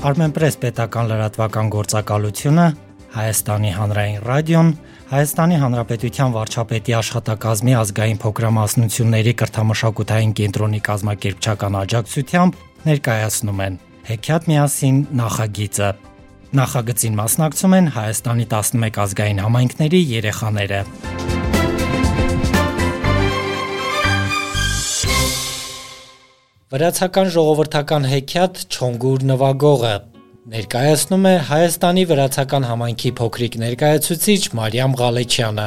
Armenpress պետական լրատվական գործակալությունը, Հայաստանի հանրային ռադիոն, Հայաստանի Հանրապետության վարչապետի աշխատակազմի ազգային փոքրամասնությունների կրթամշակութային կենտրոնի կազմակերպչական աջակցությամբ ներկայացնում են Հեքիաթ միասին նախագիծը։ Նախագծին մասնակցում են Հայաստանի 11 ազգային համայնքների երեխաները։ Վրացական ժողովրդական հեքիաթ Չոնգուր նվագողը ներկայացնում է Հայաստանի վրացական համայնքի փոքրիկ ներկայացուցիչ Մարիամ Ղալեչյանը։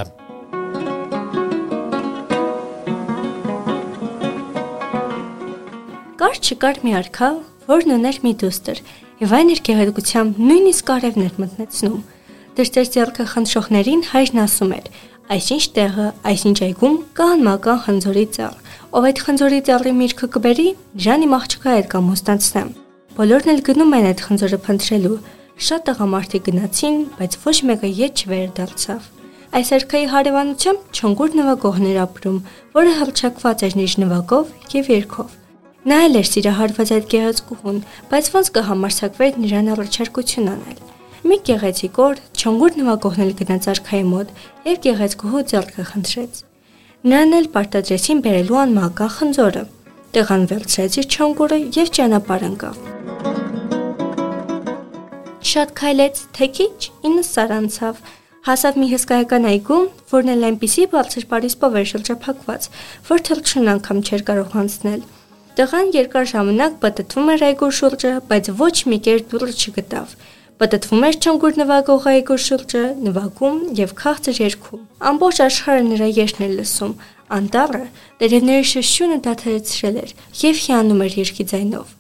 Կար չկար մի արքա, որն ուներ մի դուստր, եւ այն իր գեղեցկությամբ նույնիսկ կարևներ մտնեցնում։ Դրտեր ձեռքը խնդրողներին հայրն ասում էր. Այսինչ տեղը, այսինչ այգում կա անմական խնձորի ծառ, ով այդ խնձորի ծառի միրգը կբերի, Ժանի մաղջկա հետ կամ ոստանցնեմ։ Բոլորն էլ գնում են այդ խնձորը փնտրելու։ Շատ տղամարդիկ գնացին, բայց ոչ մեկը ետ չվերդարձավ։ Այս արքայի հարևանությամբ Չոնգուր նվագողներ ապրում, որը հրճակված էր նիժ նվագով եւ երգով։ Նա էլ էր սիրահարված այդ գեղեցկուհուն, բայց ոնց կհամարսակվեր նրան առաջարկություն անել։ Մի գեղեցիկ օր Չոնգուր նվագողն էլ գնաց արքայի մոտ եւ գեղեցկուհու ձեռքը խնդրեց։ Նրան էլ պարտադրեցին բերելու անմահական խնձորը։ Տեղան վերցրեց իր չոնգուրը եւ ճանապարհ ընկավ։ Շատ քայլեց, թե քիչ, ինը սարանցավ։ Հասավ մի հսկայական այգում, որն էլ այնպիսի բարձր պարիսպով էր շրջափակված, որ թրջուն անգամ չէր կարող անցնել։ Տղան երկար ժամանակ պատտվում էր այգու շուրջը, բայց ոչ մի կեր դուռը չգտավ։ Պատտվում էր չնգուր նվագող այգու շուրջը, նվագում եւ քաղցր երգում։ Ամբողջ աշխարհը նրա երգն էր լսում։ Անտառը տերևների շշյունը դադարեցրել էր եւ հիանում էր երգի ձայնով։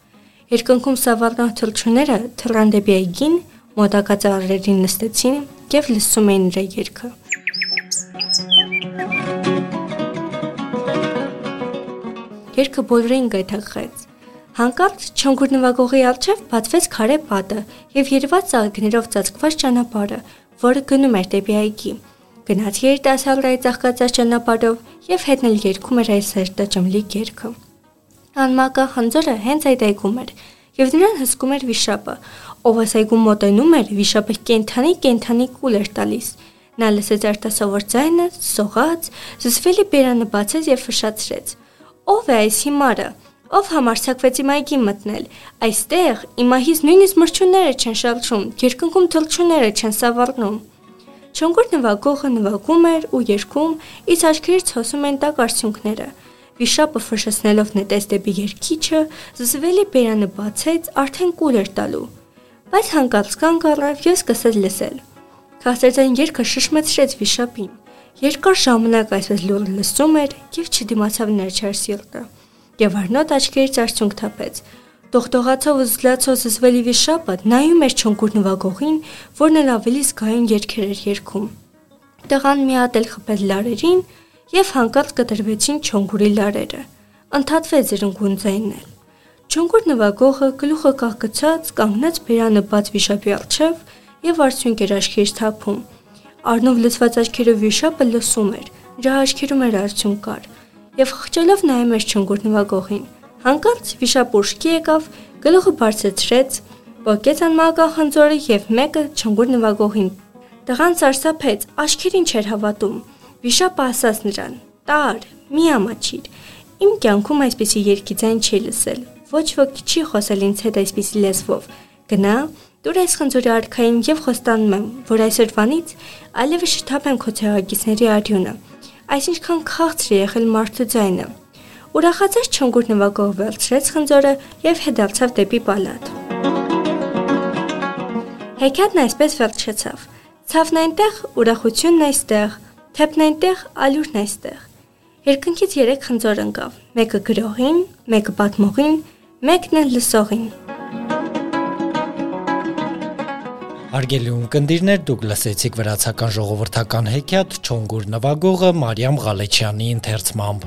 Երկնքում սավառնող թռչունները թռան դեպի այգին, մոտակա ծառերին նստեցին եւ լսում էին նրա երգը։ Երգը բոլորին գայթակղեց։ Հանկարծ չոնգուր նվագողի առջև բացվեց քարե պատը եւ երված ծաղիկներով ծածկված ճանապարհը, որը գնում էր դեպի այգի։ Գնաց երիտասարդայի ծաղկացած ճանապարհով եւ հետնել երկում էր այս սերտաճմլիկ երգը։ Անմակա խնձորը հենց այդ այգում էր եւ նրան հսկում էր վիշապը, ով այս այգում մոտենում էր, վիշապը կենթանի կենթանի կուլ էր տալիս։ Նա լսեց արտասովոր ձայնը, սողաց, զսվելի բերանը բացեց եւ ֆշացրեց։ Ո՞վ է այս հիմարը ով համարցակվեց իմ այգի մտնել։ Այստեղ իմահից նույնիսկ մրջունները չեն շալչում, երկնքում թլչունները չեն սավառնում։ Չոնգուր նվագողը նվագում էր ու երգում, իսկ աչքերից հոսում են տակ արցունքները։ Վիշապը ֆշշնելով նետեց դեպի երկիչը, զզվելի բերանը բացեց, արդեն կուլ էր տալու։ Բայց հանկարծ կանգ առավ եւ սկսեց լսել։ Քասերձային երգը շշմեցրեց վիշապին։ Երկար ժամանակ այսպես լուր լսում էր եւ չդիմացավ ներչար սիրտը եւ արնոտ աչքերից արցունք թափեց։ Տողտողացով ու զլացով զզվելի վիշապը նայում էր չոնկուր նվագողին, որն էլ ավելի զգայուն երգեր էր երգում։ Տղան մի հատ էլ խփեց լարերին եւ հանկարծ կտրվեցին չոնկուրի լարերը։ Ընթաթվեց զրնգուն ձայնել։ Չոնկուր նվագողը գլուխը կահկցած կանգնած բերանը բաց վիշապի առջև եւ արցունք էր աչքերից թափում։ Արնով լցված աչքերով վիշապը լսում էր։ Նրա աչքերում էր արցունք կար եւ խղճելով նայում էր չնգուր նվագողին։ Հանկարծ վիշապ ուշքի եկավ, գլուխը բարձրացրեց, ողկեց անմահական խնձորը եւ մեկը չնգուր նվագողին։ Տղան սարսափեց, աչքերին չէր հավատում։ Վիշապը ասաց նրան. «Տար, մի ամաչիր։ Իմ կյանքում այսպիսի երկի ձայն չի լսել։ Ոչ ոք չի խոսել ինձ հետ այսպիսի լեզվով։ Գնա, դուր այս խնձորի արքային եւ խոստանում եմ, որ այսօրվանից այլևս շթափեմ քո ցեղագիցների արյունը այսինքան քաղցր եղել մարդու ձայնը։ Ուրախացած չնգուր նվագող վերցրեց խնձորը եւ հետացավ դեպի պալատ։ Հեքիաթն այսպես վերջացավ։ Ցավն այնտեղ, ուրախությունն այստեղ, թեփն այնտեղ, ալյուրն այստեղ։ Երկնքից 3 խնձոր ընկավ։ Մեկը գրողին, մեկը պատմողին, մեկն էլ լսողին։ Հարգելի ունկնդիրներ, դուք լսեցիք վրացական ժողովրդական հեքիաթ Չոնգուր նվագողը Մարիամ Ղալեչյանի ընթերցմամբ։